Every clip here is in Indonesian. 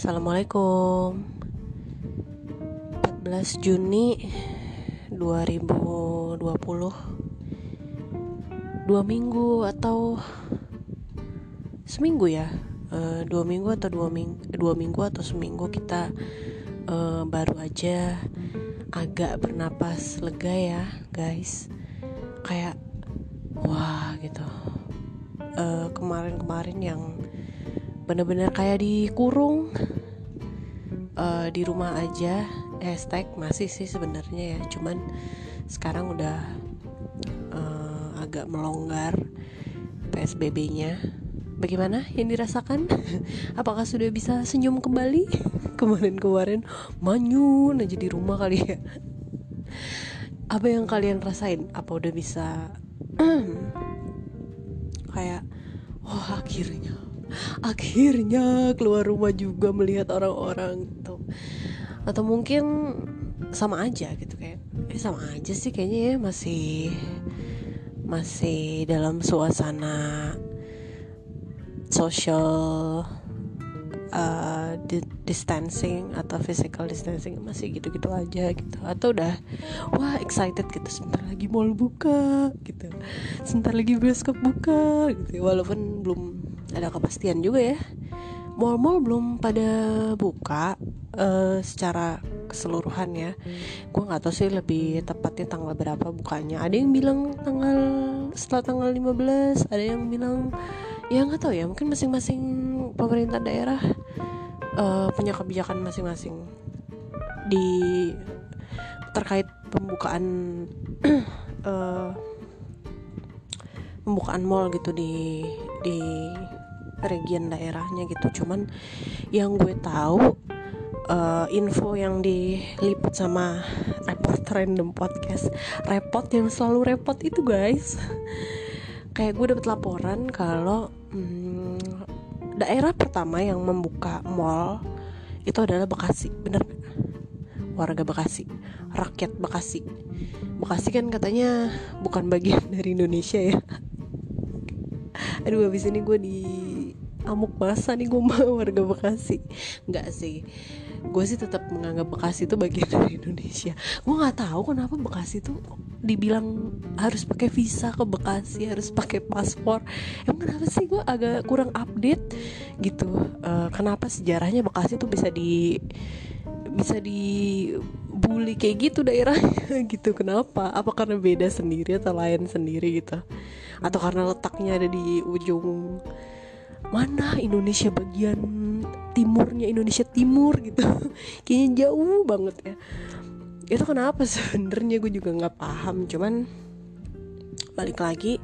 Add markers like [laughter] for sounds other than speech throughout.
Assalamualaikum. 14 Juni 2020 Dua minggu atau Seminggu ya? Uh, Dua minggu atau dua minggu Dua minggu atau seminggu kita uh, Baru aja Agak bernapas lega ya guys. Kayak Wah gitu. Uh, Kemarin-kemarin yang bener-bener kayak dikurung uh, di rumah aja. Hashtag masih sih sebenarnya ya. Cuman sekarang udah uh, agak melonggar PSBB-nya bagaimana yang dirasakan? [laughs] Apakah sudah bisa senyum kembali? [laughs] Kemarin-kemarin manyun aja di rumah kali ya. [laughs] Apa yang kalian rasain? Apa udah bisa [clears throat] kayak oh akhirnya akhirnya keluar rumah juga melihat orang-orang atau mungkin sama aja gitu kayak eh sama aja sih kayaknya ya masih masih dalam suasana social uh, di distancing atau physical distancing masih gitu-gitu aja gitu. Atau udah wah excited gitu sebentar lagi mall buka gitu. Sebentar lagi bioskop buka gitu. Walaupun belum ada kepastian juga ya mall-mall belum pada buka uh, secara keseluruhan ya. Gue nggak tahu sih lebih tepatnya tanggal berapa bukanya. Ada yang bilang tanggal setelah tanggal 15 ada yang bilang ya nggak tahu ya mungkin masing-masing pemerintah daerah uh, punya kebijakan masing-masing. Di terkait pembukaan uh, [clears throat] pembukaan mall gitu di di region daerahnya gitu. Cuman yang gue tahu uh, info yang diliput sama report random podcast repot yang selalu repot itu guys. Kayak gue dapet laporan kalau hmm, daerah pertama yang membuka mall itu adalah Bekasi bener warga Bekasi rakyat Bekasi. Bekasi kan katanya bukan bagian [laughs] dari Indonesia ya. Aduh habis ini gue di amuk masa nih gue mau warga Bekasi. Nggak sih. Gue sih tetap menganggap Bekasi itu bagian dari Indonesia. Gue nggak tahu kenapa Bekasi tuh dibilang harus pakai visa ke Bekasi harus pakai paspor. Emang kenapa sih gue agak kurang update gitu? Uh, kenapa sejarahnya Bekasi tuh bisa di bisa dibully kayak gitu daerahnya? [laughs] Gitu kenapa? Apa karena beda sendiri atau lain sendiri gitu? Atau karena letaknya ada di ujung mana Indonesia bagian timurnya Indonesia Timur gitu. [laughs] Kayaknya jauh banget ya. Itu kenapa sebenarnya? Gue juga nggak paham. Cuman balik lagi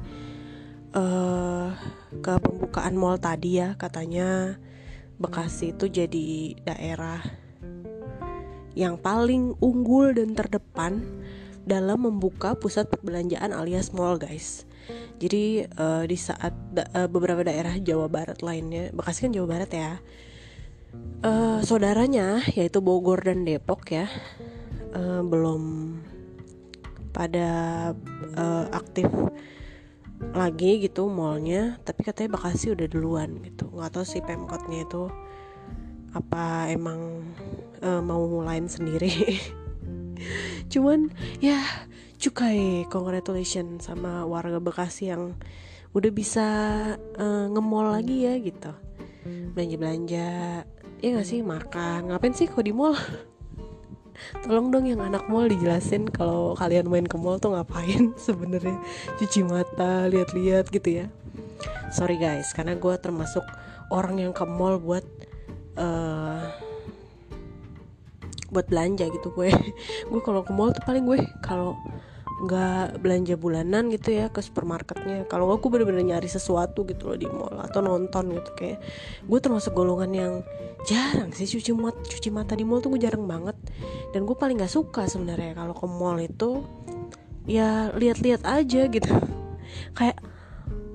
uh, ke pembukaan mall tadi ya katanya Bekasi itu jadi daerah yang paling unggul dan terdepan dalam membuka pusat perbelanjaan alias mall guys jadi uh, di saat da uh, beberapa daerah Jawa Barat lainnya, Bekasi kan Jawa Barat ya, uh, saudaranya yaitu Bogor dan Depok ya, uh, belum pada uh, aktif lagi gitu mallnya, tapi katanya Bekasi udah duluan gitu. Nggak tahu sih pemkotnya itu apa emang uh, mau mulain sendiri. [laughs] Cuman ya cukai congratulations sama warga Bekasi yang udah bisa uh, nge-mall lagi ya gitu. Belanja-belanja ya gak sih makan. Ngapain sih kok di mall? [laughs] Tolong dong yang anak mall dijelasin kalau kalian main ke mall tuh ngapain [laughs] sebenarnya. Cuci mata lihat-lihat gitu ya. Sorry guys karena gue termasuk orang yang ke mall buat uh, buat belanja gitu gue. [laughs] Gue kalau ke mall tuh paling gue kalau nggak belanja bulanan gitu ya ke supermarketnya. Kalau aku bener-bener nyari sesuatu gitu loh di mall atau nonton gitu kayak. Gue termasuk golongan yang jarang sih cuci mata cuci mata di mall tuh gue jarang banget. Dan gue paling nggak suka sebenarnya kalau ke mall itu ya lihat-lihat aja gitu. [laughs] Kayak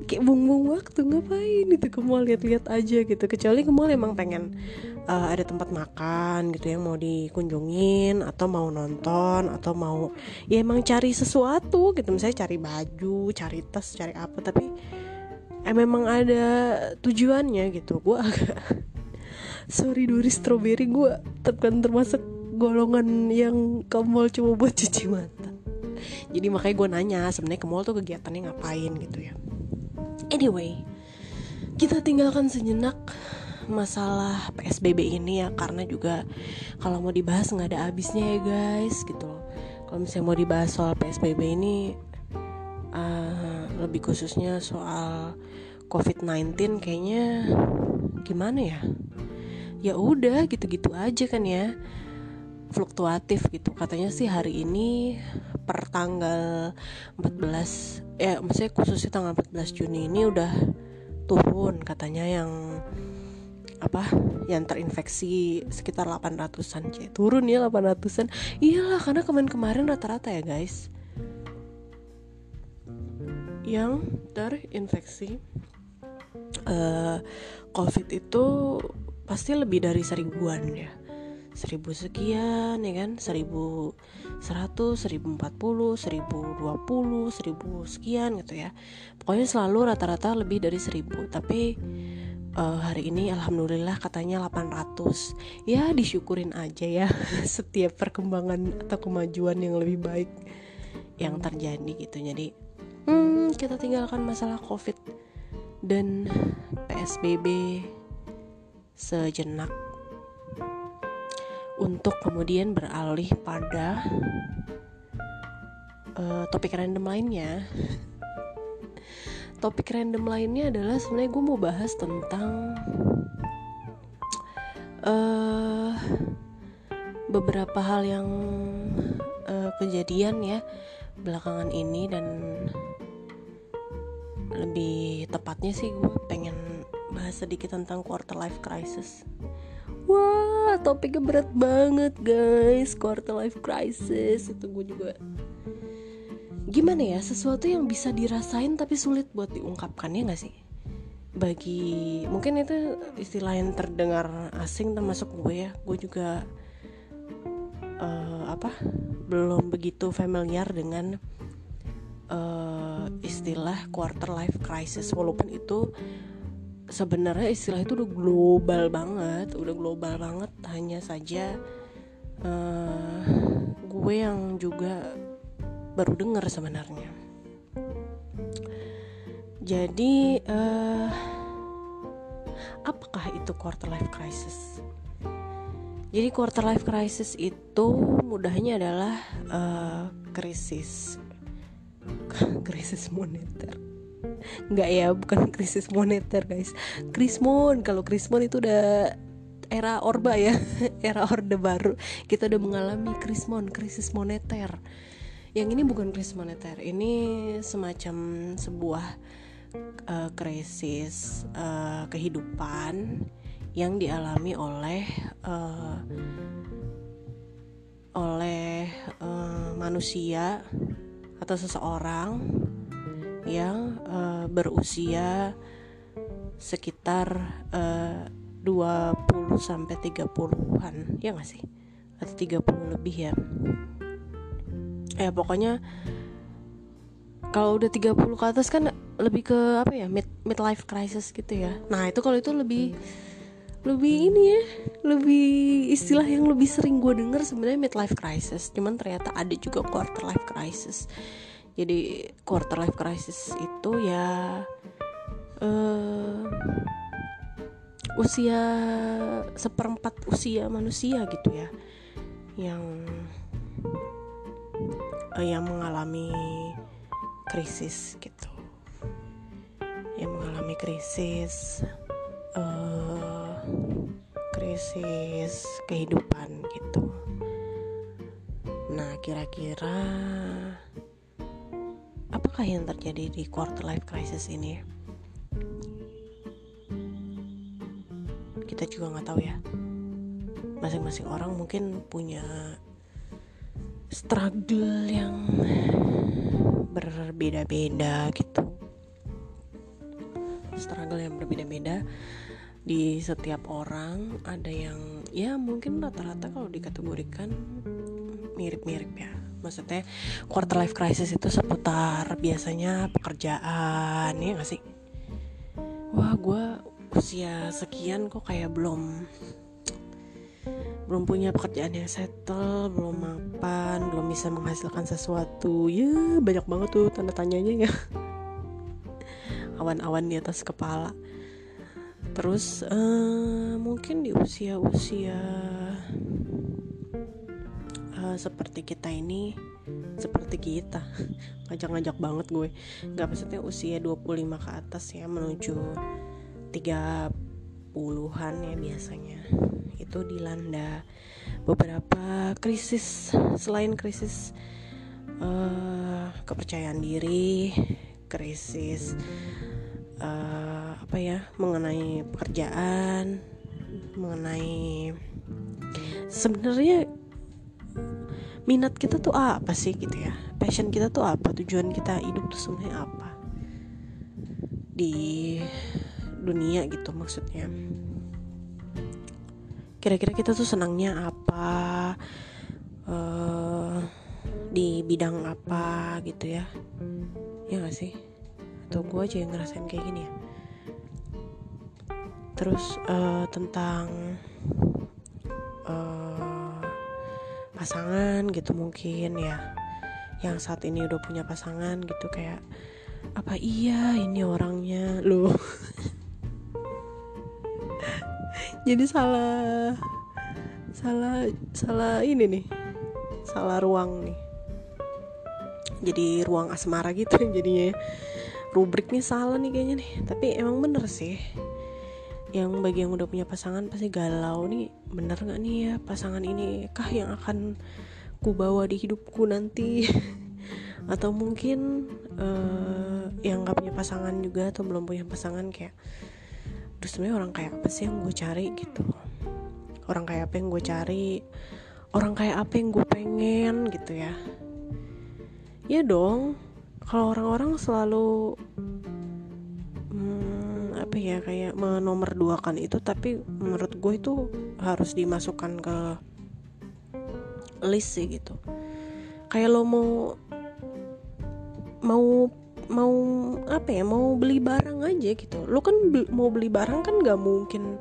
kayak buang-buang waktu ngapain itu ke mall lihat-lihat aja gitu. Kecuali ke mall emang pengen uh, ada tempat makan gitu yang mau dikunjungin atau mau nonton atau mau ya emang cari sesuatu gitu. Misalnya cari baju cari tas cari apa tapi eh, memang ada tujuannya gitu. Gue agak [laughs] sorry Duri strawberry gue bukan termasuk golongan yang ke mall cuma buat cuci mata. Jadi makanya gue nanya sebenarnya ke mall tuh kegiatannya ngapain gitu ya anyway kita tinggalkan sejenak masalah PSBB ini ya karena juga kalau mau dibahas nggak ada habisnya ya guys gitu kalau misalnya mau dibahas soal PSBB ini uh, lebih khususnya soal COVID-19 kayaknya gimana ya? Ya udah gitu-gitu aja kan ya fluktuatif gitu. Katanya sih hari ini per tanggal 14 ya maksudnya khususnya tanggal 14 Juni ini udah turun katanya yang apa yang terinfeksi sekitar 800-an C. turun ya 800-an iyalah karena kemarin-kemarin rata-rata ya guys. Yang terinfeksi uh, covid itu pasti lebih dari seribuan ya seribu sekian ya kan? Seribu seratus seribu empat puluh seribu dua puluh seribu sekian gitu ya. Pokoknya selalu rata-rata lebih dari seribu. Tapi uh, hari ini alhamdulillah katanya 800 ya disyukurin aja ya [laughs] setiap perkembangan atau kemajuan yang lebih baik yang terjadi gitu. Jadi hmm, kita tinggalkan masalah covid dan PSBB sejenak untuk kemudian beralih pada uh, topik random lainnya. topik random lainnya adalah sebenarnya gue mau bahas tentang uh, beberapa hal yang uh, kejadian ya belakangan ini dan lebih tepatnya sih gue pengen bahas sedikit tentang quarter life crisis wah topiknya berat banget guys. Quarter life crisis. Itu gue juga. Gimana ya sesuatu yang bisa dirasain tapi sulit buat diungkapkan ya gak sih? Bagi mungkin itu istilah yang terdengar asing termasuk gue ya. Gue juga uh, apa? Belum begitu familiar dengan uh, istilah quarter life crisis. Walaupun itu sebenarnya istilah itu udah global banget udah global banget. Hanya saja uh, gue yang juga baru dengar sebenarnya. Jadi uh, apakah itu quarter life crisis? Jadi quarter life crisis itu mudahnya adalah uh, krisis. [laughs] Krisis moneter nggak ya bukan [laughs] krisis moneter guys. Krismon kalau krismon itu udah era orba ya [laughs] era orde baru. Kita udah mengalami krismon krisis moneter. Yang ini bukan krisis moneter ini semacam sebuah uh, krisis uh, kehidupan yang dialami oleh uh, oleh uh, manusia atau seseorang yang uh, berusia sekitar uh, 20 sampai 30-an ya gak sih? Atau 30 lebih ya. Ya pokoknya kalau udah 30 ke atas kan lebih ke apa ya? Mid midlife crisis gitu ya. Nah, itu kalau itu lebih lebih ini ya lebih istilah yang lebih sering gue denger sebenarnya midlife crisis cuman ternyata ada juga quarter life crisis jadi quarter life crisis itu ya uh, usia seperempat usia manusia gitu ya yang uh, yang mengalami krisis gitu. Yang mengalami krisis uh, krisis kehidupan gitu. Nah kira-kira apakah yang terjadi di quarter life crisis ini? Kita juga nggak tahu ya. Masing-masing orang mungkin punya struggle yang berbeda-beda gitu. Struggle yang berbeda-beda di setiap orang. Ada yang ya mungkin rata-rata kalau dikategorikan mirip-mirip ya maksudnya quarter life crisis itu seputar biasanya pekerjaan ya gak sih wah gue usia sekian kok kayak belum belum punya pekerjaan yang settle, belum mapan, belum bisa menghasilkan sesuatu. Ya, banyak banget tuh tanda tanyanya ya. [laughs] Awan-awan di atas kepala. Terus uh, mungkin di usia-usia seperti kita ini seperti kita. [laughs] Ngajak-ngajak banget gue. Nggak maksudnya usia 25 ke atas ya menuju 30-an ya biasanya. Itu dilanda beberapa krisis selain krisis uh, kepercayaan diri krisis uh, apa ya mengenai pekerjaan mengenai sebenarnya minat kita tuh apa sih gitu ya? Passion kita tuh apa? Tujuan kita hidup tuh sebenarnya apa? Di dunia gitu maksudnya. Kira-kira kita tuh senangnya apa? Uh, di bidang apa gitu ya? Ya gak sih? Atau gue aja yang ngerasain kayak gini ya? Terus uh, tentang pasangan gitu mungkin ya. Yang saat ini udah punya pasangan gitu kayak apa iya ini orangnya? Loh. [laughs] Jadi salah salah salah ini nih salah ruang nih. Jadi ruang asmara gitu [laughs] jadinya. Rubriknya salah nih kayaknya nih. Tapi emang bener sih yang bagi yang udah punya pasangan pasti galau nih bener nggak nih ya pasangan ini kah yang akan ku bawa di hidupku nanti? [laughs] Atau mungkin uh, yang nggak punya pasangan juga atau belum punya pasangan kayak terus sebenarnya orang kayak apa sih yang gue cari? Gitu. Orang kayak apa yang gue cari? Orang kayak apa yang gue pengen? Gitu ya. Ya dong kalau orang-orang selalu apa ya kayak menomorduakan itu tapi menurut gue itu harus dimasukkan ke list sih gitu. Kayak lo mau mau mau apa ya mau beli barang aja gitu. Lo kan be mau beli barang kan nggak mungkin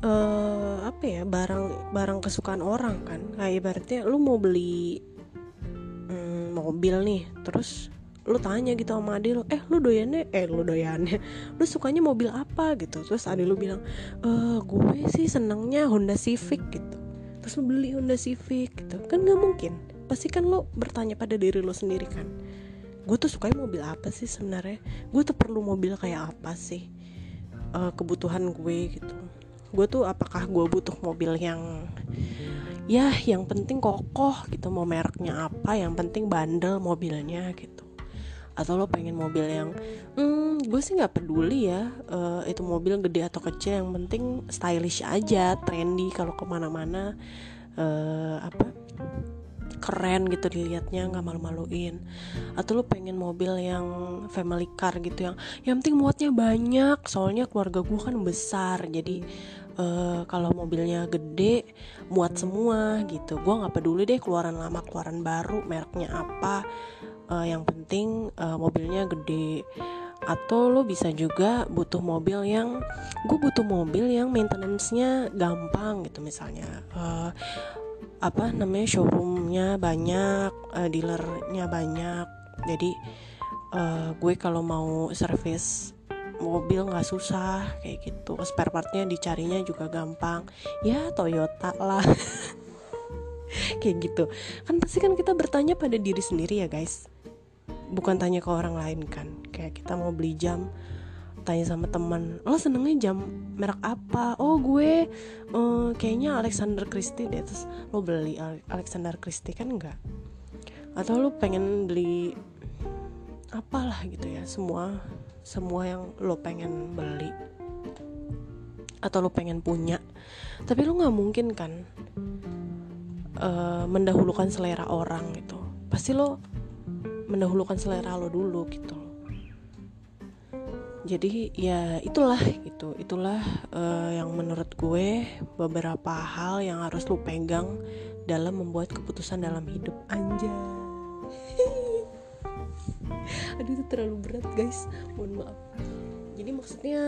uh, apa ya barang barang kesukaan orang kan. Kayak ibaratnya lo mau beli um, mobil nih terus lu tanya gitu sama adik lu eh lu doyannya eh lu doyannya lu sukanya mobil apa? gitu. Terus adik lu bilang eh gue sih senengnya Honda Civic gitu. Terus lu beli Honda Civic gitu. Kan nggak mungkin. Pasti kan lo bertanya pada diri lo sendiri kan. Gue tuh sukanya mobil apa sih sebenarnya? Gue tuh perlu mobil kayak apa sih? Uh, kebutuhan gue gitu. Gue tuh apakah gue butuh mobil yang ya yang penting kokoh gitu mau mereknya apa yang penting bandel mobilnya gitu atau lo pengen mobil yang hmm, gue sih nggak peduli ya uh, itu mobil gede atau kecil yang penting stylish aja trendy kalau ke mana-mana uh, apa keren gitu dilihatnya nggak malu-maluin. Atau lo pengen mobil yang family car gitu yang yang penting muatnya banyak soalnya keluarga gue kan besar jadi uh, kalau mobilnya gede muat semua gitu. Gue nggak peduli deh keluaran lama keluaran baru mereknya apa uh, yang penting uh, mobilnya gede. Atau lo bisa juga butuh mobil yang gue butuh mobil yang maintenance-nya gampang gitu misalnya. Uh, apa namanya showroomnya banyak uh, dealernya banyak. Jadi uh, gue kalau mau servis mobil nggak susah kayak gitu. Spare partnya dicarinya juga gampang. Ya Toyota lah. [laughs] Kayak gitu. Kan pasti kan kita bertanya pada diri sendiri ya guys bukan tanya ke orang lain kan. Kayak kita mau beli jam tanya sama teman lo senengnya jam merek apa? Oh gue uh, kayaknya Alexander Christie deh. Terus lo beli Alexander Christie kan enggak? Atau lo pengen beli apalah gitu ya semua semua yang lo pengen beli. Atau lo pengen punya. Tapi lo nggak mungkin kan uh, mendahulukan selera orang gitu. Pasti lo mendahulukan selera lo dulu gitu. Jadi ya itulah gitu. Itulah uh, yang menurut gue beberapa hal yang harus lo pegang dalam membuat keputusan dalam hidup. Anja [laughs] aduh itu terlalu berat guys. Mohon maaf. Jadi maksudnya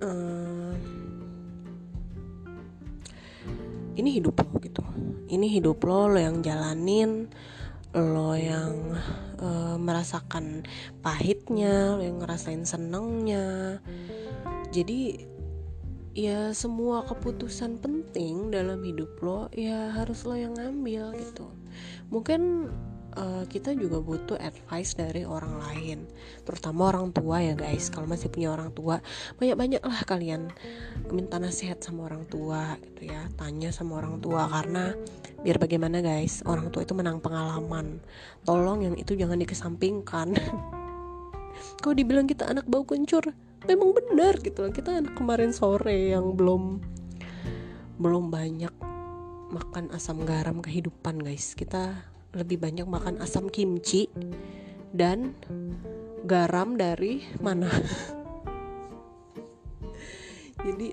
uh, ini hidup lo gitu. Ini hidup lo lo yang jalanin lo yang uh, merasakan pahitnya lo yang ngerasain senengnya. Jadi ya semua keputusan penting dalam hidup lo ya harus lo yang ngambil gitu. Mungkin uh, kita juga butuh advice dari orang lain. Terutama orang tua ya guys. Kalau masih punya orang tua banyak-banyak lah kalian minta nasihat sama orang tua gitu ya. Tanya sama orang tua karena biar bagaimana guys orang tua itu menang pengalaman. Tolong yang itu jangan dikesampingkan. [laughs] Kalau dibilang kita anak bau kencur memang benar gitu kita anak kemarin sore yang belum belum banyak makan asam garam kehidupan guys. Kita lebih banyak makan asam kimchi dan garam dari mana. [laughs] Jadi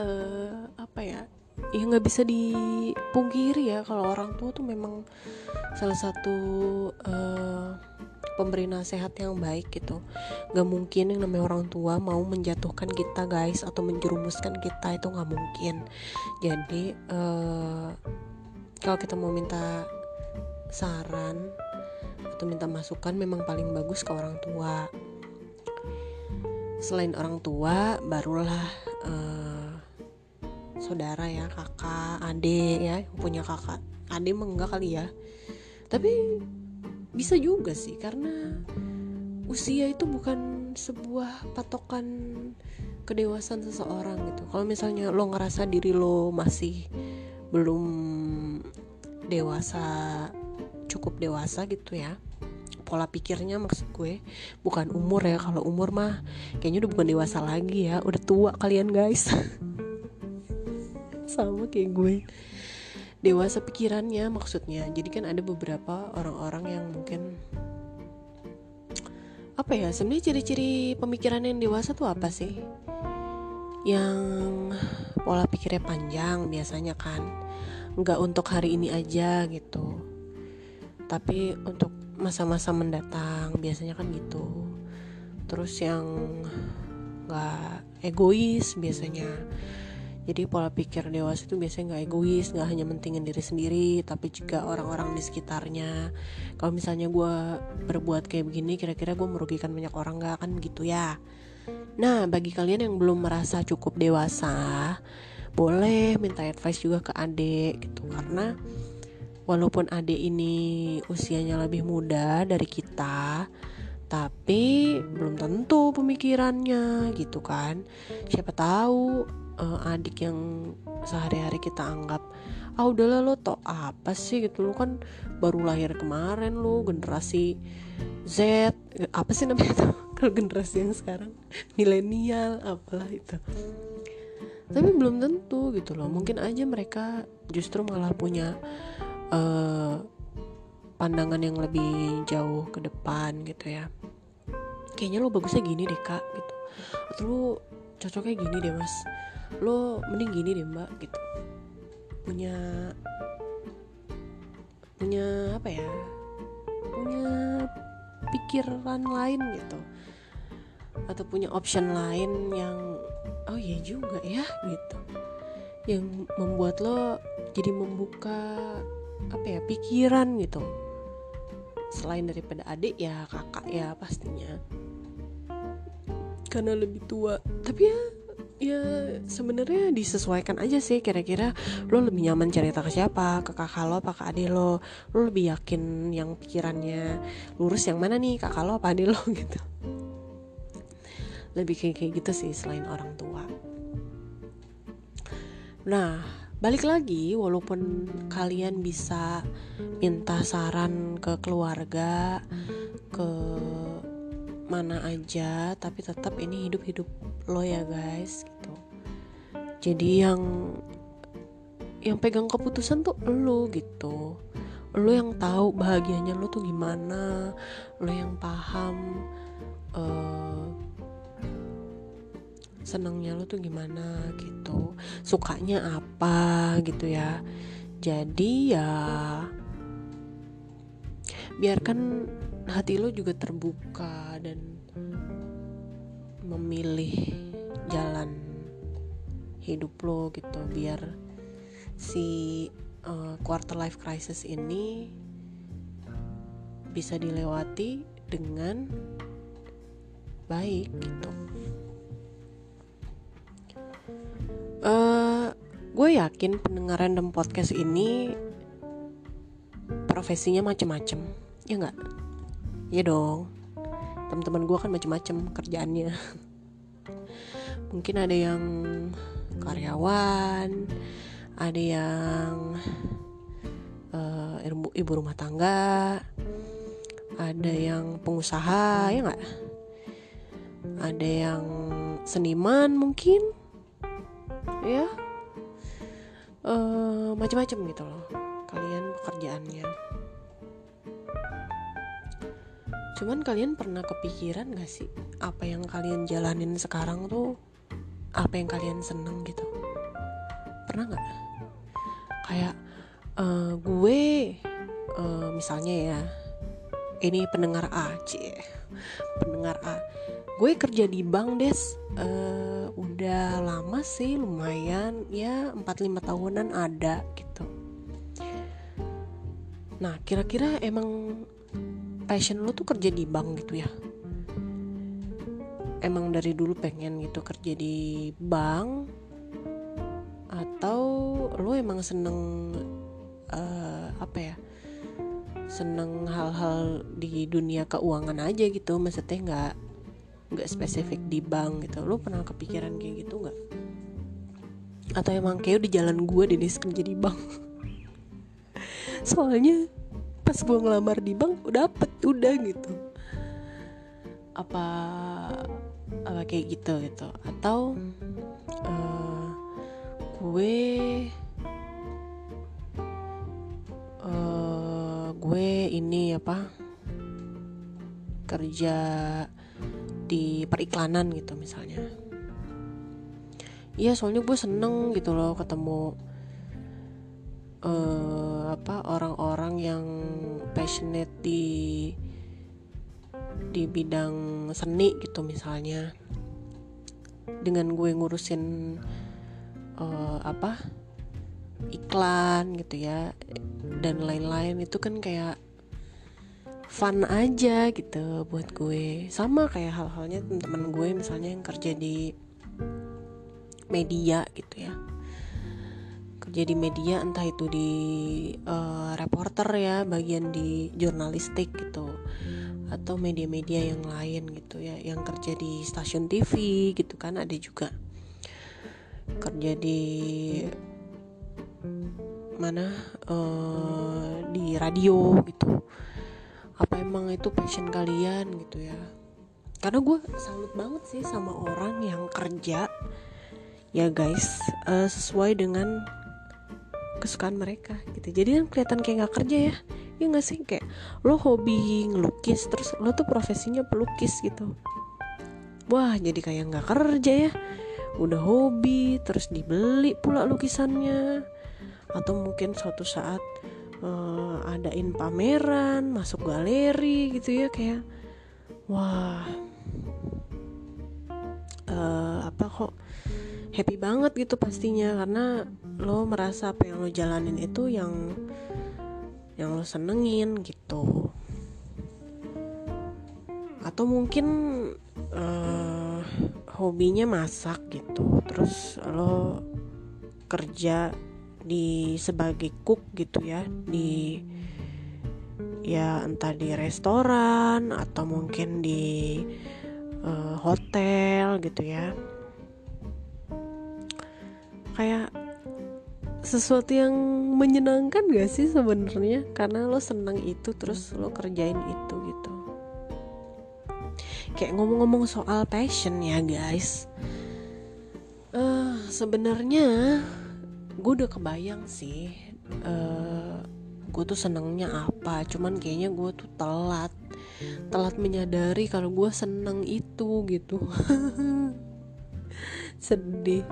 uh, apa ya ya nggak bisa dipungkiri ya kalau orang tua tuh memang salah satu uh, pemberi nasihat yang baik gitu. Nggak mungkin yang namanya orang tua mau menjatuhkan kita guys atau menjerumuskan kita itu nggak mungkin. Jadi uh, kalau kita mau minta saran atau minta masukan memang paling bagus ke orang tua. Selain orang tua barulah uh, saudara ya kakak adik ya punya kakak. Adik enggak kali ya. Tapi bisa juga sih karena usia itu bukan sebuah patokan kedewasaan seseorang gitu. Kalau misalnya lo ngerasa diri lo masih belum dewasa cukup dewasa gitu ya. Pola pikirnya maksud gue bukan umur ya. Kalau umur mah kayaknya udah bukan dewasa lagi ya. Udah tua kalian guys. [laughs] Sama kayak gue. Dewasa pikirannya maksudnya. Jadi kan ada beberapa orang-orang yang mungkin apa ya sebenarnya ciri-ciri pemikiran yang dewasa tuh apa sih yang pola pikirnya panjang biasanya kan. Nggak untuk hari ini aja gitu. Tapi untuk masa-masa mendatang biasanya kan gitu. Terus yang nggak egois biasanya. Jadi pola pikir dewasa itu biasanya nggak egois nggak hanya mentingin diri sendiri tapi juga orang-orang di sekitarnya. Kalau misalnya gue berbuat kayak begini kira-kira gue merugikan banyak orang nggak? Kan gitu ya nah bagi kalian yang belum merasa cukup dewasa boleh minta advice juga ke adik gitu. Karena walaupun adik ini usianya lebih muda dari kita tapi belum tentu pemikirannya gitu kan. Siapa tahu uh, adik yang sehari-hari kita anggap ah udahlah lo tau apa sih? gitu. Lo kan baru lahir kemarin lo generasi Z apa sih namanya itu kalau generasi yang sekarang milenial apalah itu. Tapi belum tentu gitu loh. Mungkin aja mereka justru malah punya uh, pandangan yang lebih jauh ke depan gitu ya. Kayaknya lo bagusnya gini deh kak gitu. Atau lo cocoknya gini deh mas. Lo mending gini deh mbak gitu. Punya punya apa ya? Punya pikiran lain gitu atau punya option lain yang oh iya juga ya gitu. Yang membuat lo jadi membuka apa ya pikiran gitu. Selain daripada adik ya kakak ya pastinya. Karena lebih tua. Tapi ya ya sebenarnya disesuaikan aja sih kira-kira. Lo lebih nyaman cerita ke siapa? Ke kakak lo apa ke adik lo? Lo lebih yakin yang pikirannya lurus yang mana nih? Kakak lo apa adik lo? [laughs] Gitu lebih kayak kayak gitu sih selain orang tua. Nah balik lagi walaupun kalian bisa minta saran ke keluarga ke mana aja tapi tetap ini hidup hidup lo ya guys gitu. Jadi yang yang pegang keputusan tuh lo gitu. Lo yang tahu bahagianya lo tuh gimana lo yang paham uh, senangnya lo tuh gimana gitu sukanya apa gitu ya jadi ya biarkan hati lo juga terbuka dan memilih jalan hidup lo gitu biar si uh, quarter life crisis ini bisa dilewati dengan baik gitu. Uh, gue yakin pendengar random podcast ini profesinya macem-macem, ya nggak? Ya dong. Teman-teman gue kan macem-macem kerjaannya. [laughs] Mungkin ada yang karyawan, ada yang uh, ibu, ibu rumah tangga, ada yang pengusaha, ya nggak? Ada yang seniman mungkin, ya, uh, macam-macam gitu loh. Kalian pekerjaannya. Cuman kalian pernah kepikiran gak sih apa yang kalian jalanin sekarang tuh apa yang kalian seneng gitu pernah nggak kayak uh, gue uh, misalnya ya ini pendengar A cie pendengar A gue kerja di bank des. Uh, udah lama sih lumayan. Ya 4-5 tahunan ada gitu. Nah kira-kira emang passion lo tuh kerja di bank gitu ya? Emang dari dulu pengen gitu kerja di bank? Atau lo emang seneng uh, apa ya? Seneng hal-hal di dunia keuangan aja gitu? Maksudnya nggak nggak spesifik di bank gitu. Lo pernah kepikiran kayak gitu nggak? Atau emang kayak di jalan gue di kerja di bank? [laughs] Soalnya pas gue ngelamar di bank udah dapet udah gitu. Apa apa kayak gitu gitu. Atau uh, gue uh, gue ini apa kerja di periklanan gitu misalnya. Iya soalnya gue seneng gitu loh ketemu uh, apa orang-orang yang passionate di di bidang seni gitu misalnya. Dengan gue ngurusin uh, apa iklan gitu ya dan lain-lain. Itu kan kayak fun aja gitu buat gue. Sama kayak hal-halnya teman-teman gue misalnya yang kerja di media gitu ya. Kerja di media entah itu di uh, reporter ya bagian di jurnalistik gitu. Atau media-media yang lain gitu ya yang kerja di stasiun TV gitu kan ada juga. Kerja di mana uh, di radio gitu apa emang itu passion kalian gitu ya. Karena gue salut banget sih sama orang yang kerja. Ya guys uh, sesuai dengan kesukaan mereka gitu. Jadi kan kelihatan kayak nggak kerja ya. Ya nggak sih? Kayak lo hobi ngelukis terus lo tuh profesinya pelukis gitu. Wah jadi kayak nggak kerja ya. Udah hobi terus dibeli pula lukisannya. Atau mungkin suatu saat uh, adain pameran masuk galeri gitu ya kayak wah uh, apa kok happy banget gitu pastinya karena lo merasa apa yang lo jalanin itu yang yang lo senengin gitu. Atau mungkin uh, hobinya masak gitu terus lo kerja di sebagai cook gitu ya di ya entah di restoran atau mungkin di uh, hotel gitu ya. Kayak sesuatu yang menyenangkan gak sih sebenarnya? Karena lo senang itu terus lo kerjain itu gitu. Kayak ngomong-ngomong soal passion ya guys. Uh, sebenarnya gue udah kebayang sih uh, eh, gue tuh senangnya apa cuman kayaknya gue tuh telat. Telat menyadari kalau gue seneng itu gitu. [laughs] Sedih.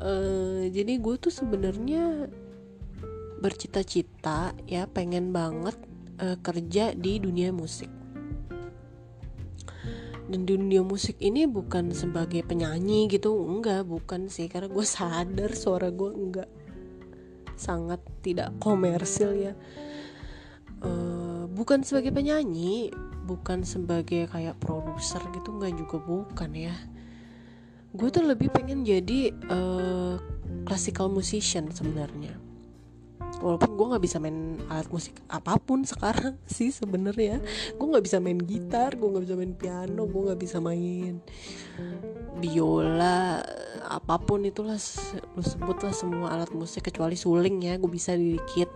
Uh, jadi gue tuh sebenarnya bercita-cita ya pengen banget uh, kerja di dunia musik dan dunia musik ini bukan sebagai penyanyi gitu enggak bukan sih karena gue sadar suara gue enggak sangat tidak komersil ya. Uh, bukan sebagai penyanyi bukan sebagai kayak produser gitu enggak juga bukan ya. Gue tuh lebih pengen jadi uh, classical musician sebenarnya walaupun gue nggak bisa main alat musik apa pun sekarang [laughs] sih sebenarnya. Gue nggak bisa main gitar gue nggak bisa main piano gue nggak bisa main biola apa pun itulah lu sebut lah semua alat musik kecuali suling ya gue bisa dikit.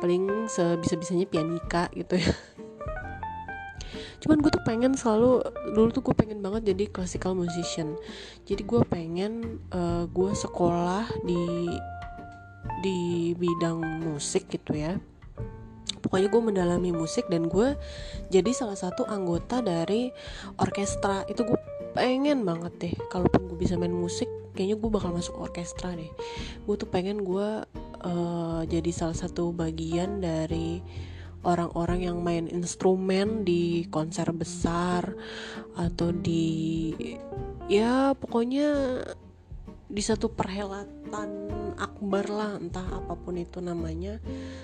Paling sebisa bisanya pianika gitu ya. [laughs] Cuman gue tuh pengen selalu dulu tuh gue pengen banget jadi classical musician. Jadi gue pengen uh, gue sekolah di di bidang musik gitu ya. Pokoknya gue mendalami musik dan gue jadi salah satu anggota dari orkestra. Itu gue pengen banget deh kalaupun gue bisa main musik kayaknya gue bakal masuk orkestra deh. Gue tuh pengen gue uh, jadi salah satu bagian dari orang-orang yang main instrumen di konser besar atau di ya pokoknya di satu perhelatan akbar lah entah apa pun itu namanya.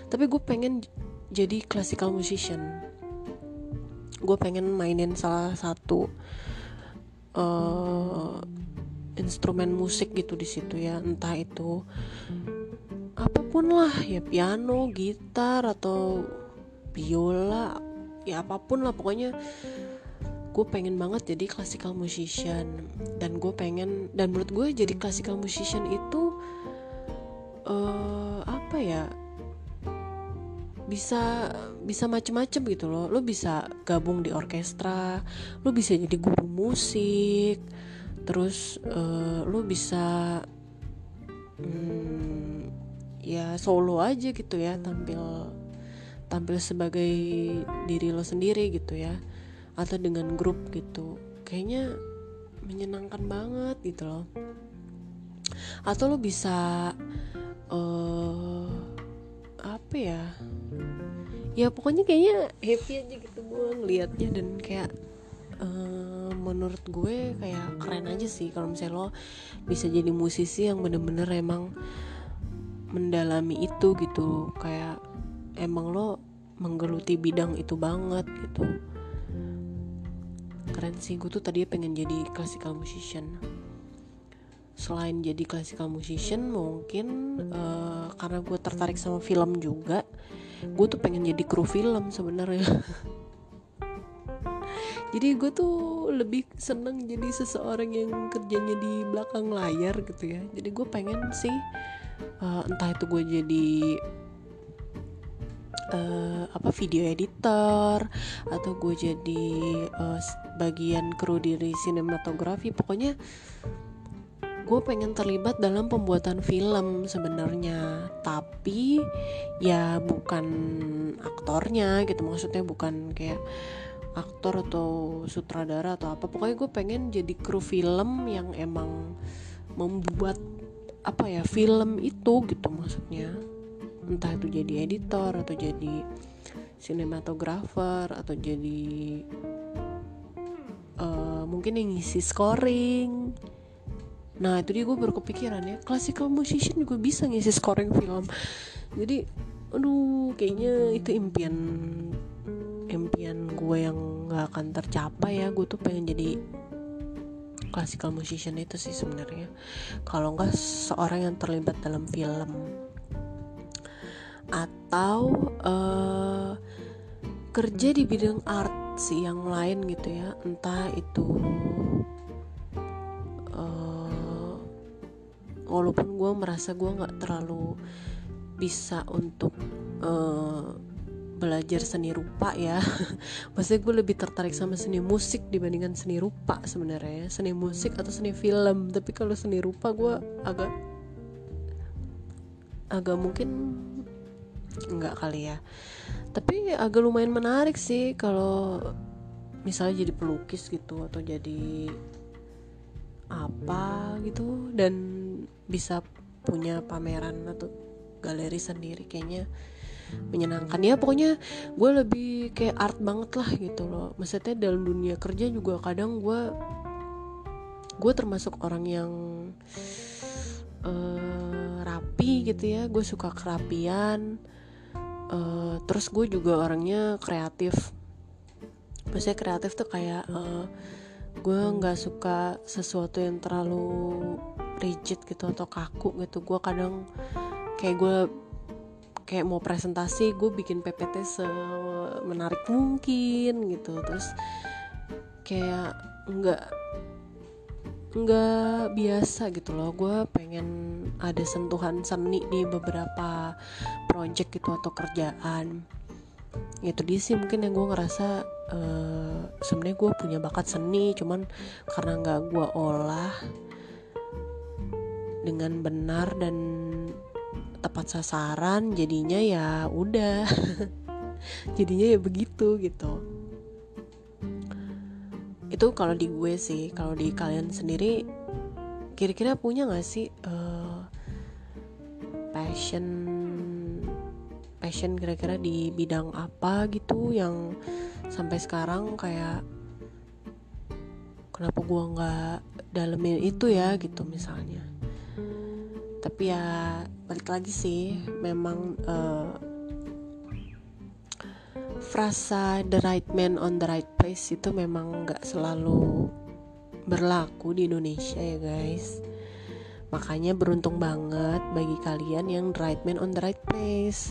Tapi gue pengen jadi classical musician. Gue pengen mainin salah satu uh, instrumen musik gitu di situ ya entah itu apa pun lah ya piano gitar atau biola ya apa pun lah pokoknya gue pengen banget jadi classical musician. Dan gue pengen dan menurut gue jadi classical musician itu uh, apa ya bisa bisa macem-macem gitu loh. Lo bisa gabung di orkestra lo bisa jadi guru musik terus uh, lo bisa hmm, ya solo aja gitu ya tampil tampil sebagai diri lo sendiri gitu ya atau dengan grup gitu. Kayaknya menyenangkan banget gitu loh. Atau lo bisa uh, apa ya? Ya pokoknya kayaknya happy aja gitu gue ngelihatnya dan kayak uh, menurut gue kayak keren aja sih kalau misalnya lo bisa jadi musisi yang bener-bener emang mendalami itu gitu. Kayak emang lo menggeluti bidang itu banget gitu. Keren sih gue tuh tadi pengen jadi classical musician selain jadi classical musician mungkin uh, karena gue tertarik sama film juga gue tuh pengen jadi kru film sebenarnya. [laughs] Jadi gue tuh lebih seneng jadi seseorang yang kerjanya di belakang layar gitu ya. Jadi gue pengen sih uh, entah itu gue jadi uh, apa video editor atau gue jadi uh, bagian kru diri sinematografi pokoknya gue pengen terlibat dalam pembuatan film sebenarnya. Tapi ya bukan aktornya gitu. Maksudnya bukan kayak aktor atau sutradara atau apa. Pokoknya gue pengen jadi kru film yang emang membuat apa ya film itu gitu maksudnya. Entah itu jadi editor atau jadi sinematografer atau jadi uh, mungkin yang ngisi scoring nah itu dia gue baru kepikiran ya. Classical musician juga bisa ngisi scoring film. Jadi aduh kayaknya itu impian impian gue yang gak akan tercapai ya. Gue tuh pengen jadi classical musician itu sih sebenarnya. Kalau nggak seorang yang terlibat dalam film. Atau uh, kerja di bidang art sih yang lain gitu ya. Entah itu walaupun gue merasa gue nggak terlalu bisa untuk uh, belajar seni rupa ya. [laughs] Maksudnya gue lebih tertarik sama seni musik dibandingkan seni rupa sebenarnya ya. seni musik atau seni film. Tapi kalau seni rupa gue agak agak mungkin enggak kali ya. Tapi agak lumayan menarik sih kalau misalnya jadi pelukis gitu atau jadi apa gitu. Dan bisa punya pameran atau galeri sendiri. Kayaknya menyenangkan. Ya pokoknya gue lebih kayak art banget lah gitu loh. Maksudnya dalam dunia kerja juga kadang gue gue termasuk orang yang uh, rapi gitu ya. Gue suka kerapian. Uh, terus gue juga orangnya kreatif. Maksudnya kreatif tuh kayak uh, gue nggak suka sesuatu yang terlalu rigid gitu atau kaku gitu. Gue kadang kayak gue kayak mau presentasi gue bikin PPT semenarik mungkin gitu. Terus kayak nggak nggak biasa gitu loh. Gue pengen ada sentuhan seni di beberapa project gitu atau kerjaan. Itu dia sih mungkin yang gue ngerasa uh, sebenarnya gue punya bakat seni cuman karena nggak gue olah dengan benar dan tepat sasaran jadinya ya udah. [laughs] Jadinya ya begitu gitu. Itu kalau di gue sih kalau di kalian sendiri kira-kira punya gak sih uh, passion passion kira-kira di bidang apa gitu yang sampai sekarang kayak kenapa gue nggak dalemin itu ya gitu misalnya tapi ya balik lagi sih memang uh, frasa the right man on the right place itu memang nggak selalu berlaku di Indonesia ya guys. Makanya beruntung banget bagi kalian yang the right man on the right place.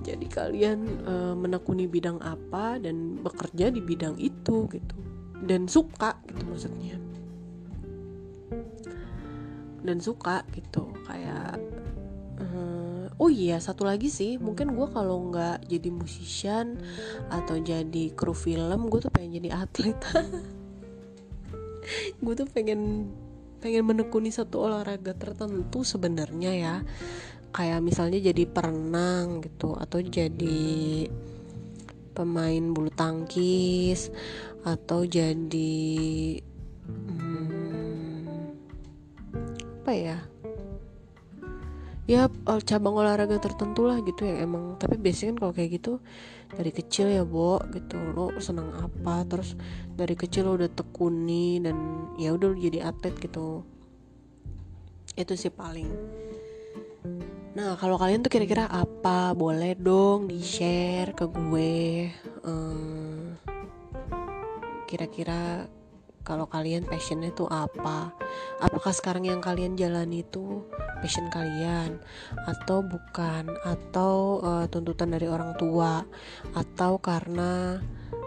Jadi kalian uh, menekuni bidang apa dan bekerja di bidang itu gitu. Dan suka gitu maksudnya dan suka gitu kayak oh iya satu lagi sih mungkin gue kalau nggak jadi musician atau jadi kru film gue tuh pengen jadi atlet. [laughs] Gue tuh pengen pengen menekuni satu olahraga tertentu sebenarnya ya. Kayak misalnya jadi perenang gitu atau jadi pemain bulu tangkis atau jadi hmm, apa ya? Ya eh, cabang olahraga tertentu lah gitu ya emang. Tapi biasanya kan kalau kayak gitu dari kecil ya bo gitu. Lo senang apa? Terus dari kecil lo udah tekuni dan ya udah jadi atlet gitu. Itu sih paling. Nah kalau kalian tuh kira-kira apa? Boleh dong di share ke gue. Hmm, kira-kira kalau kalian passionnya itu apa? Apakah sekarang yang kalian jalani itu passion kalian? Atau bukan? Atau uh, tuntutan dari orang tua? Atau karena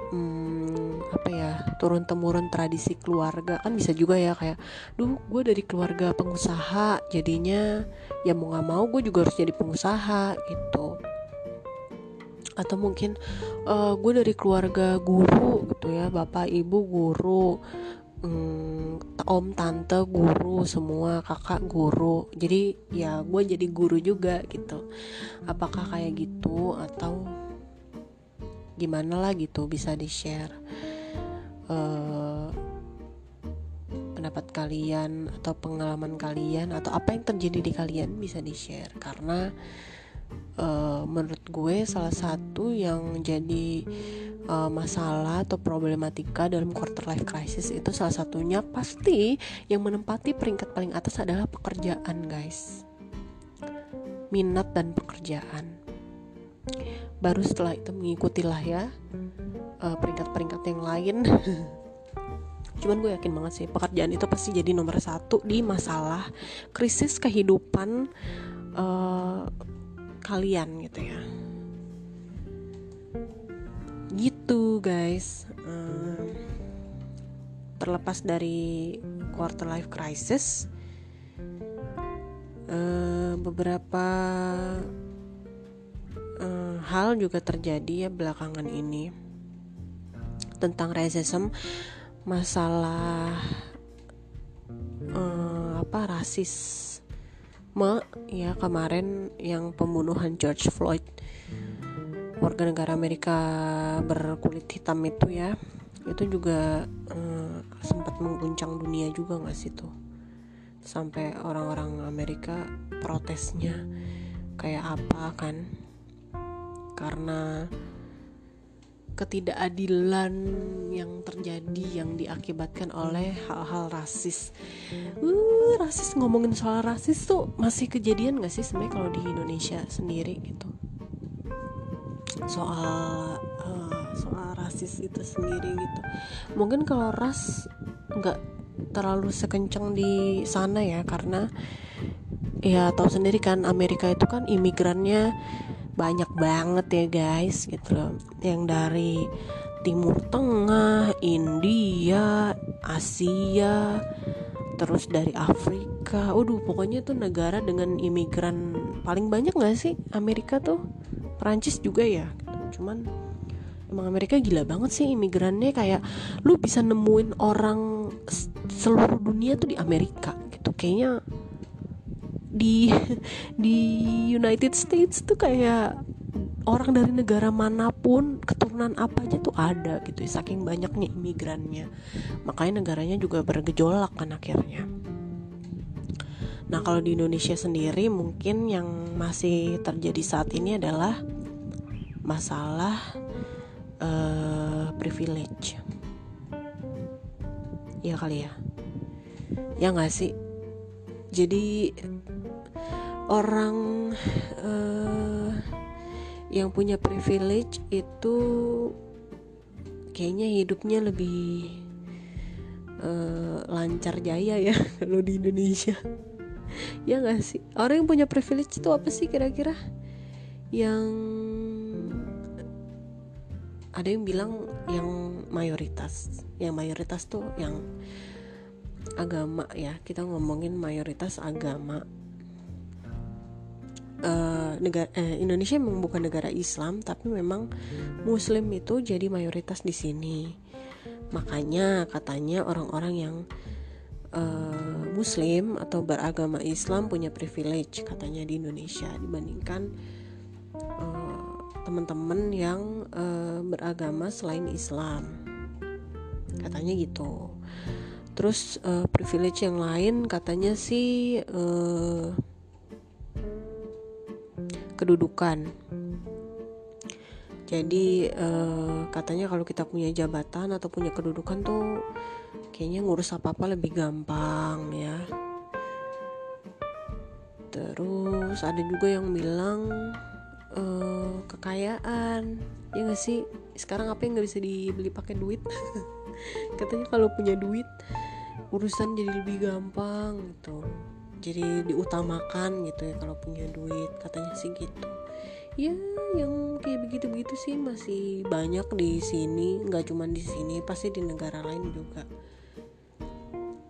hmm, apa ya turun temurun tradisi keluarga? Kan bisa juga ya kayak duh gue dari keluarga pengusaha jadinya ya mau nggak mau gue juga harus jadi pengusaha gitu atau mungkin uh, gue dari keluarga guru gitu ya bapak ibu guru hmm, om tante guru semua kakak guru. Jadi ya gue jadi guru juga gitu. Apakah kayak gitu atau gimana lah gitu bisa di share uh, pendapat kalian atau pengalaman kalian atau apa yang terjadi di kalian bisa di share karena uh, menurut gue salah satu yang jadi uh, masalah atau problematika dalam quarter life crisis itu salah satunya pasti yang menempati peringkat paling atas adalah pekerjaan guys. Minat dan pekerjaan. Baru setelah itu mengikutilah ya uh, peringkat-peringkat yang lain. [laughs] Cuman gue yakin banget sih pekerjaan itu pasti jadi nomor satu di masalah krisis kehidupan uh, kalian gitu ya. Gitu guys. Um, terlepas dari quarter life crisis uh, beberapa uh, hal juga terjadi ya belakangan ini tentang racism masalah apa rasis ya kemarin yang pembunuhan George Floyd warga negara Amerika berkulit hitam itu ya itu juga eh, sempat mengguncang dunia juga nggak sih tuh? Sampai orang-orang Amerika protesnya kayak apa kan? Karena ketidakadilan yang terjadi yang diakibatkan oleh hal-hal rasis. Uh, rasis ngomongin soal rasis tuh masih kejadian gak sih sebenarnya kalau di Indonesia sendiri gitu? Soal uh, soal rasis itu sendiri gitu. Mungkin kalau ras nggak terlalu sekencang di sana ya karena ya tahu sendiri kan Amerika itu kan imigrannya banyak banget ya guys gitu loh yang dari Timur Tengah, India, Asia, terus dari Afrika. Waduh, pokoknya tuh negara dengan imigran paling banyak gak sih? Amerika tuh, Perancis juga ya. Cuman emang Amerika gila banget sih imigrannya kayak lu bisa nemuin orang seluruh dunia tuh di Amerika gitu. Kayaknya di di United States tuh kayak orang dari negara mana pun keturunan apa aja tuh ada gitu saking banyaknya imigrannya. Makanya negaranya juga bergejolak kan akhirnya. Nah kalau di Indonesia sendiri mungkin yang masih terjadi saat ini adalah masalah uh, privilege. Ya kali ya? Ya nggak sih jadi orang uh, yang punya privilege itu kayaknya hidupnya lebih uh, lancar jaya ya [laughs] kalau di Indonesia. Ya nggak sih? Orang yang punya privilege itu apa sih kira-kira? Yang ada yang bilang yang mayoritas. Yang mayoritas tuh yang agama ya. Kita ngomongin mayoritas agama. Uh, negara uh, Indonesia memang bukan negara Islam tapi memang Muslim itu jadi mayoritas di sini. Makanya katanya orang-orang yang uh, Muslim atau beragama Islam punya privilege katanya di Indonesia dibandingkan uh, teman-teman yang uh, beragama selain Islam. Katanya gitu terus uh, privilege yang lain katanya sih uh, kedudukan. Jadi uh, katanya kalau kita punya jabatan atau punya kedudukan tuh kayaknya ngurus apa-apa lebih gampang ya. Terus ada juga yang bilang uh, kekayaan, ya gak sih? Sekarang apa yang nggak bisa dibeli pakai duit? [laughs] katanya kalau punya duit urusan jadi lebih gampang gitu. Jadi diutamakan gitu ya kalau punya duit katanya sih gitu. Ya yang kayak begitu begitu sih masih banyak di sini nggak cuma di sini pasti di negara lain juga.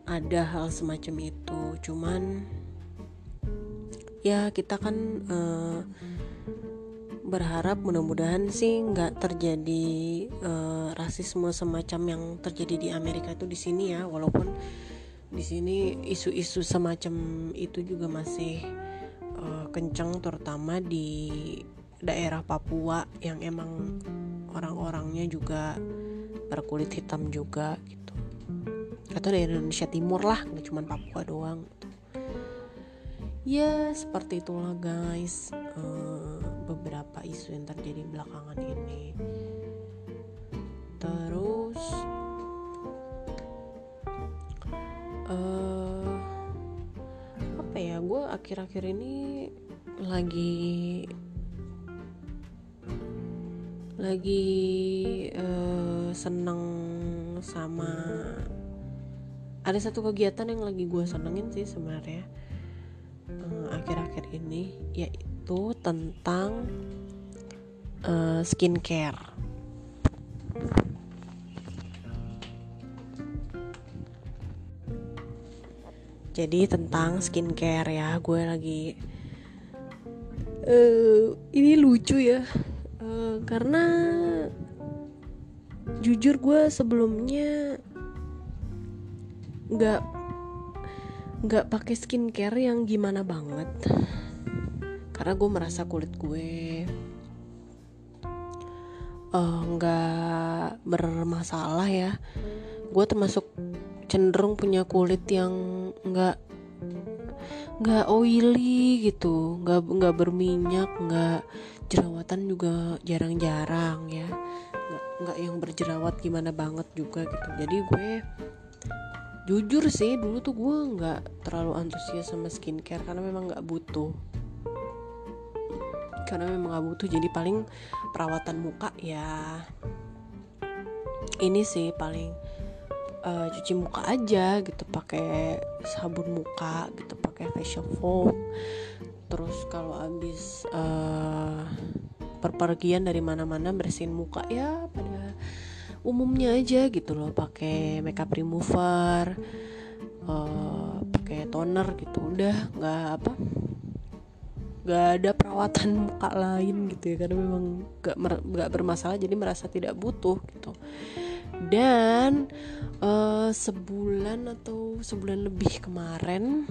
Ada hal semacam itu cuman ya kita kan uh, berharap mudah-mudahan sih nggak terjadi uh, rasisme semacam yang terjadi di Amerika itu di sini ya walaupun di sini isu-isu semacam itu juga masih uh, kencang terutama di daerah Papua yang emang orang-orangnya juga berkulit hitam juga gitu atau dari Indonesia Timur lah nggak cuma Papua doang gitu. ya seperti itulah guys uh, beberapa isu yang terjadi belakangan ini. Terus uh, apa ya gue akhir-akhir ini lagi lagi uh, seneng sama ada satu kegiatan yang lagi gue senengin sih sebenarnya uh, akhir-akhir ini yaitu tentang uh, skincare. Jadi tentang skincare ya gue lagi uh, ini lucu ya uh, karena jujur gue sebelumnya nggak nggak pakai skincare yang gimana banget karena gue merasa kulit gue eh, nggak uh, bermasalah ya. Gue termasuk cenderung punya kulit yang nggak nggak oily gitu. Nggak nggak berminyak nggak jerawatan juga jarang-jarang ya. Nggak nggak yang berjerawat gimana banget juga gitu. Jadi gue jujur sih dulu tuh gue nggak terlalu antusias sama skincare karena memang nggak butuh karena memang nggak butuh jadi paling perawatan muka ya. Ini sih paling uh, cuci muka aja gitu pakai sabun muka gitu pakai facial foam terus kalau abis uh, perpergian dari mana-mana bersihin muka ya pada umumnya aja gitu loh. Pakai makeup remover uh, pakai toner gitu udah nggak apa nggak ada perawatan muka lain gitu ya karena memang nggak nggak bermasalah jadi merasa tidak butuh gitu. Dan uh, sebulan atau sebulan lebih kemarin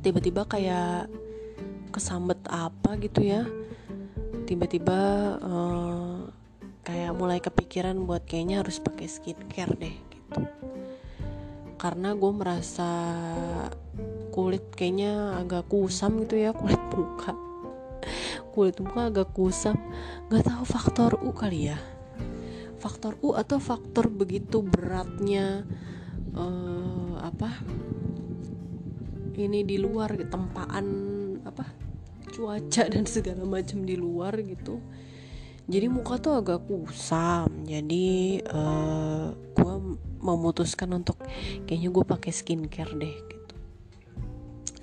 tiba-tiba kayak kesambet apa gitu ya tiba-tiba uh, kayak mulai kepikiran buat kayaknya harus pakai skincare deh gitu. Karena gue merasa kulit kayaknya agak kusam gitu ya kulit muka. Kulit muka agak kusam. Nggak tahu faktor u kali ya. Faktor u atau faktor begitu beratnya uh, apa ini di luar tempaan apa cuaca dan segala macam di luar gitu. Jadi muka tuh agak kusam. Jadi uh, eh, gue memutuskan untuk kayaknya gue pakai skincare deh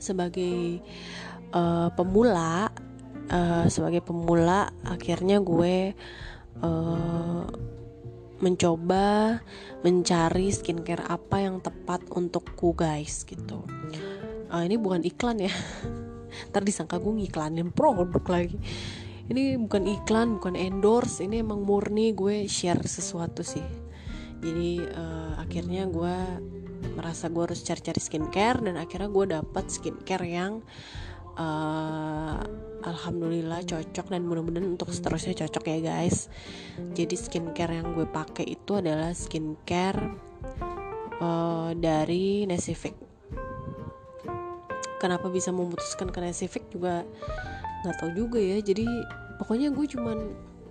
sebagai uh, pemula uh, sebagai pemula akhirnya gue uh, mencoba mencari skincare apa yang tepat untukku guys gitu. Uh, ini bukan iklan ya. [laughs] Ntar disangka gue ngiklanin produk lagi. Ini bukan iklan bukan endorse ini emang murni. Gue share sesuatu sih. Jadi uh, akhirnya gue merasa gue harus cari-cari skincare dan akhirnya gue dapat skincare yang uh, alhamdulillah cocok dan mudah-mudahan untuk seterusnya cocok ya guys. Jadi skincare yang gue pakai itu adalah skincare uh, dari Nesific kenapa bisa memutuskan ke Nesific juga nggak tahu juga ya. Jadi pokoknya gue cuman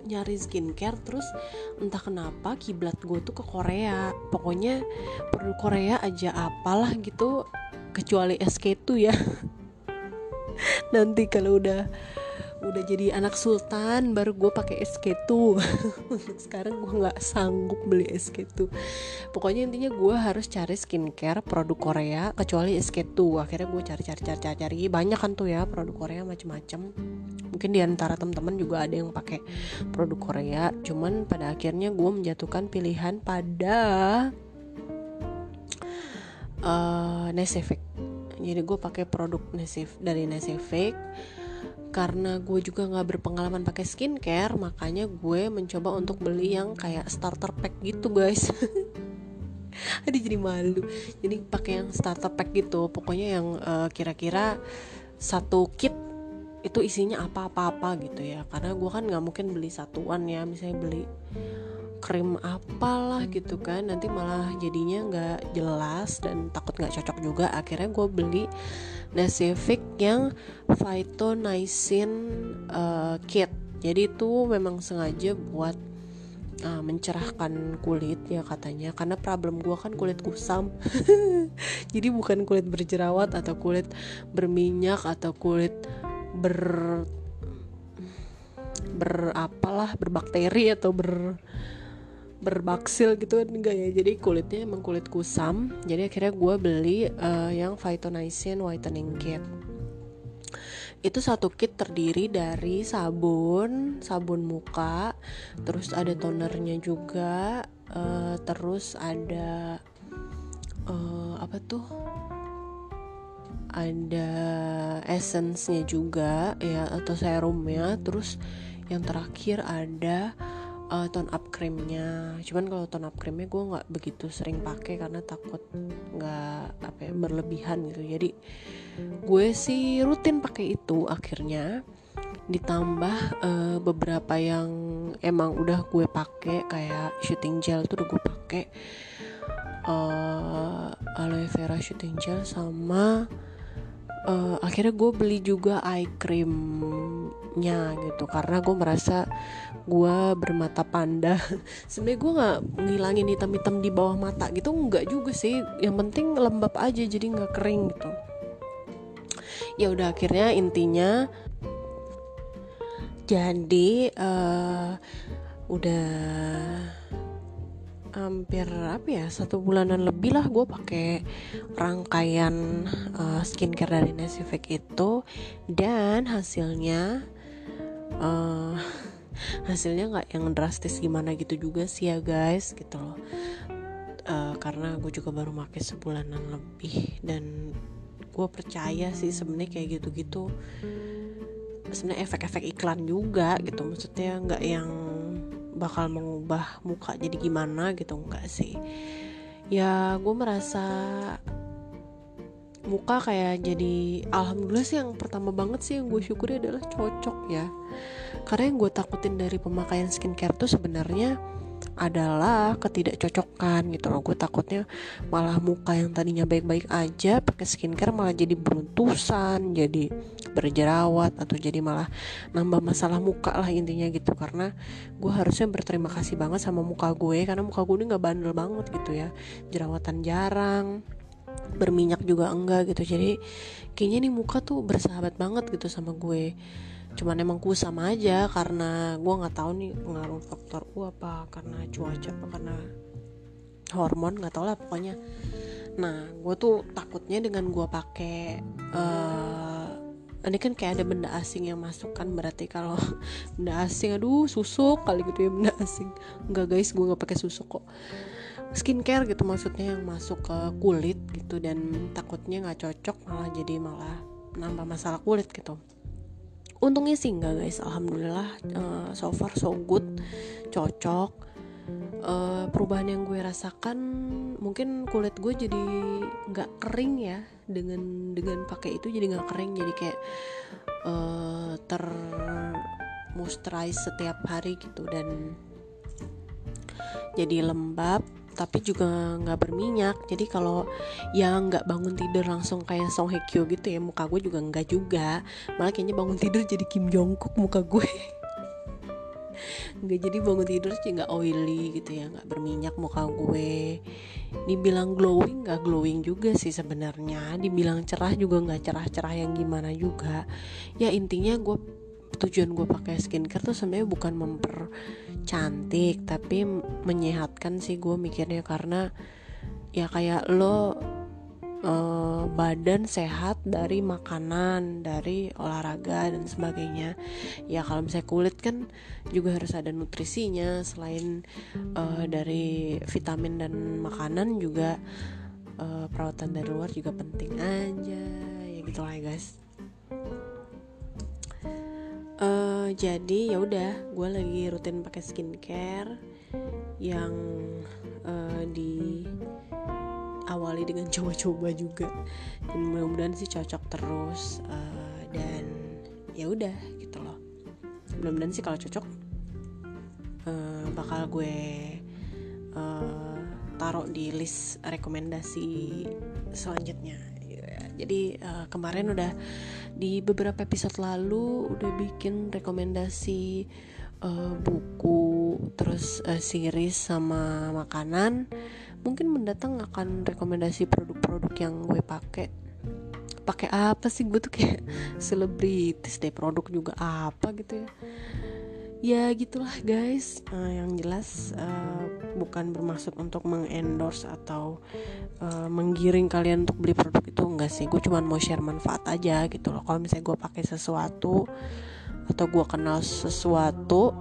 nyari skincare terus entah kenapa kiblat gue tuh ke Korea. Pokoknya produk Korea aja apalah gitu kecuali SK2 ya. [laughs] Nanti kalau udah udah jadi anak sultan baru gue pakai SK2 untuk [laughs] sekarang gue nggak sanggup beli SK2 pokoknya intinya gue harus cari skincare produk Korea kecuali SK2 akhirnya gue cari cari cari cari cari. Banyak kan tuh ya produk Korea macem-macem. Mungkin di antara teman-teman juga ada yang pakai produk Korea. Cuman pada akhirnya gue menjatuhkan pilihan pada uh, Nesefik jadi gue pakai produk Nesif dari Nesefik karena gue juga nggak berpengalaman pakai skincare makanya gue mencoba untuk beli yang kayak starter pack gitu guys. [laughs] Aduh jadi malu. Jadi pakai yang starter pack gitu. Pokoknya yang uh, kira-kira satu kit itu isinya apa-apa-apa gitu ya. Karena gue kan nggak mungkin beli satuan ya. Misalnya beli krim apalah gitu kan. Nanti malah jadinya nggak jelas dan takut nggak cocok juga. Akhirnya gue beli Nasific yang Phytonizin uh, kit. Jadi itu memang sengaja buat uh, mencerahkan kulit ya katanya. Karena problem gue kan kulit kusam. [laughs] Jadi bukan kulit berjerawat atau kulit berminyak atau kulit ber berapalah berbakteri atau ber berbaksil gitu kan enggak ya. Jadi kulitnya emang kulit kusam. Jadi akhirnya gue beli uh, yang Phytonizin Whitening Kit. Itu satu kit terdiri dari sabun sabun muka terus ada tonernya juga uh, terus ada uh, apa tuh? Ada essence-nya juga ya atau serumnya. Terus yang terakhir ada uh, tone up creamnya. Cuman kalau tone up creamnya gue nggak begitu sering pakai karena takut nggak apa ya berlebihan gitu. Jadi gue sih rutin pakai itu akhirnya. Ditambah uh, beberapa yang emang udah gue pakai kayak shooting gel tuh udah gue pakai. Uh, aloe vera shooting gel sama uh, akhirnya gue beli juga eye creamnya gitu. Karena gue merasa gue bermata panda [laughs] sebenarnya gue nggak ngilangin hitam-hitam di bawah mata gitu nggak juga sih. Yang penting lembab aja jadi nggak kering gitu. Ya udah akhirnya intinya jadi uh, udah hampir apa ya satu bulanan lebih lah gue pakai rangkaian uh, skincare dari Nesifik itu. Dan hasilnya uh, [laughs] hasilnya nggak yang drastis gimana gitu juga sih ya guys gitu loh. Uh, karena gue juga baru pakai sebulanan lebih dan gue percaya sih sebenarnya kayak gitu-gitu sebenarnya efek-efek iklan juga gitu. Maksudnya nggak yang bakal mengubah muka jadi gimana gitu enggak sih. Ya gue merasa muka kayak jadi alhamdulillah sih yang pertama banget sih yang gue syukuri adalah cocok ya. Karena yang gue takutin dari pemakaian skincare tuh sebenarnya adalah ketidakcocokan gitu loh. Gue takutnya malah muka yang tadinya baik-baik aja pakai skincare malah jadi beruntusan jadi berjerawat atau jadi malah nambah masalah muka lah intinya gitu. Karena gue harusnya berterima kasih banget sama muka gue karena muka gue ini nggak bandel banget gitu ya. Jerawatan jarang berminyak juga enggak gitu. Jadi kayaknya nih muka tuh bersahabat banget gitu sama gue. Cuman emang kusam aja karena gue nggak tahu nih pengaruh faktor gue apa karena cuaca apa karena hormon nggak tau lah pokoknya. Nah gue tuh takutnya dengan gue pakai uh, ini kan kayak ada benda asing yang masuk kan berarti kalau [laughs] benda asing aduh susuk kali gitu ya benda asing. Nggak guys gue nggak pakai susuk kok skincare gitu maksudnya yang masuk ke kulit gitu dan takutnya nggak cocok malah jadi malah nambah masalah kulit gitu. Untungnya sih enggak guys. Alhamdulillah uh, so far so good cocok. Uh, perubahan yang gue rasakan mungkin kulit gue jadi nggak kering ya dengan dengan pakai itu jadi nggak kering jadi kayak uh, ter moisturize setiap hari gitu dan jadi lembab tapi juga nggak berminyak. Jadi kalau yang nggak bangun tidur langsung kayak Song Hye Kyo gitu ya muka gue juga nggak juga. Malah kayaknya bangun tidur jadi Kim Jong Kook muka gue. Nggak jadi bangun tidur sih nggak oily gitu ya nggak berminyak muka gue. Dibilang glowing nggak glowing juga sih sebenarnya. Dibilang cerah juga nggak cerah-cerah yang gimana juga. Ya intinya gue tujuan gue pakai skincare tuh sebenarnya bukan memper cantik tapi menyehatkan sih gue mikirnya. Karena ya kayak lo uh, badan sehat dari makanan dari olahraga dan sebagainya. Ya kalau misalnya kulit kan juga harus ada nutrisinya. Selain uh, dari vitamin dan makanan juga uh, perawatan dari luar juga penting aja. Ya gitu lah ya guys uh, jadi ya udah gue lagi rutin pakai skincare yang uh, di awali dengan [laughs] coba-coba juga. Dan mudah-mudahan sih cocok terus uh, dan ya udah gitu loh. Mudah-mudahan sih kalau cocok uh, bakal gue uh, taruh di list rekomendasi selanjutnya jadi uh, kemarin udah di beberapa episode lalu udah bikin rekomendasi uh, buku terus uh, series sama makanan. Mungkin mendatang akan rekomendasi produk-produk yang gue pakai. Pakai apa sih? Gue tuh kayak [laughs] selebritis deh produk juga apa gitu ya ya gitulah guys. Uh, yang jelas uh, bukan bermaksud untuk mengendorse atau uh, menggiring kalian untuk beli produk itu enggak sih. Gue cuma mau share manfaat aja gitu loh. Kalau misalnya gue pakai sesuatu atau gue kenal sesuatu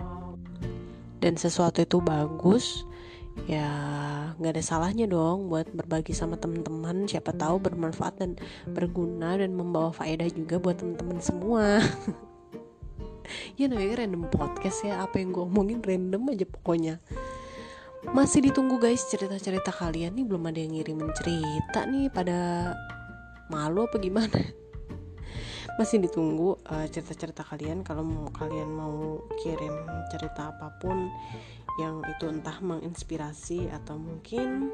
dan sesuatu itu bagus ya nggak ada salahnya dong buat berbagi sama teman-teman. Siapa tahu bermanfaat dan berguna dan membawa faedah juga buat teman-teman semua [laughs] ya namanya random podcast ya. Apa yang gue omongin random aja pokoknya. Masih ditunggu guys cerita-cerita kalian. Nih belum ada yang ngirimin cerita nih. Pada malu apa gimana masih ditunggu uh, cerita-cerita kalian. Kalau mau kalian mau kirim cerita apa pun yang itu entah menginspirasi atau mungkin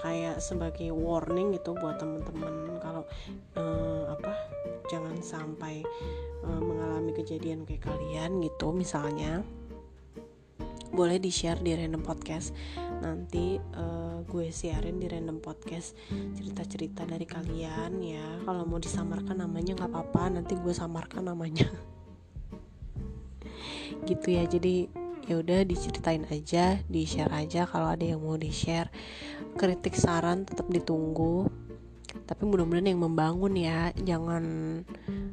kayak sebagai warning gitu buat teman-teman. Kalau uh, apa jangan sampai uh, mengalami kejadian kayak kalian gitu misalnya boleh di share di random podcast. Nanti uh, gue siarin di random podcast cerita-cerita dari kalian ya. Kalau mau disamarkan namanya nggak apa-apa nanti gue samarkan namanya. [laughs] Gitu ya jadi ya udah diceritain aja di share aja kalau ada yang mau di share kritik saran tetap ditunggu. Tapi mudah-mudahan yang membangun ya jangan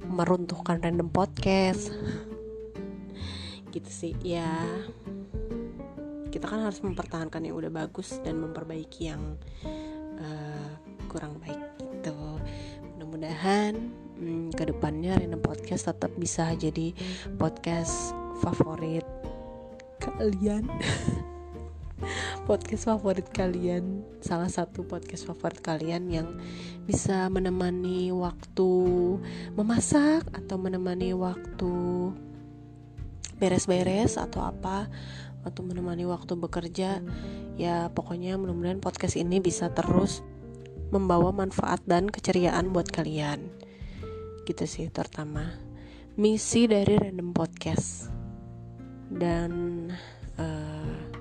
meruntuhkan random podcast. [laughs] Gitu sih ya kita kan harus mempertahankan yang udah bagus dan memperbaiki yang uh, kurang baik gitu. Mudah-mudahan hmm, ke depannya Random Podcast tetap bisa jadi podcast favorit kalian. [laughs] Podcast favorit kalian. Salah satu podcast favorit kalian yang bisa menemani waktu memasak atau menemani waktu beres-beres atau apa atau menemani waktu bekerja ya pokoknya mudah-mudahan podcast ini bisa terus membawa manfaat dan keceriaan buat kalian. Gitu sih terutama misi dari random podcast. Dan uh,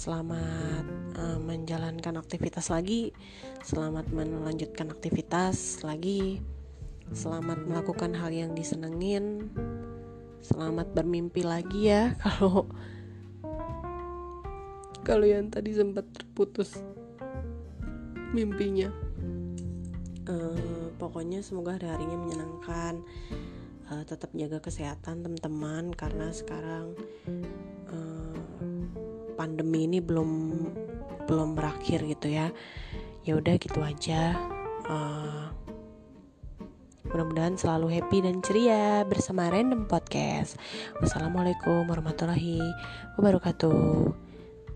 selamat uh, menjalankan aktivitas lagi selamat melanjutkan aktivitas lagi selamat melakukan hal yang disenengin selamat bermimpi lagi ya [laughs] kalau kalau yang tadi sempat terputus mimpinya uh, pokoknya semoga hari harinya menyenangkan uh, tetap jaga kesehatan teman-teman karena sekarang uh, pandemi ini belum belum berakhir gitu ya ya udah gitu aja uh, Mudah-mudahan selalu happy dan ceria bersama Random Podcast. Wassalamualaikum warahmatullahi wabarakatuh.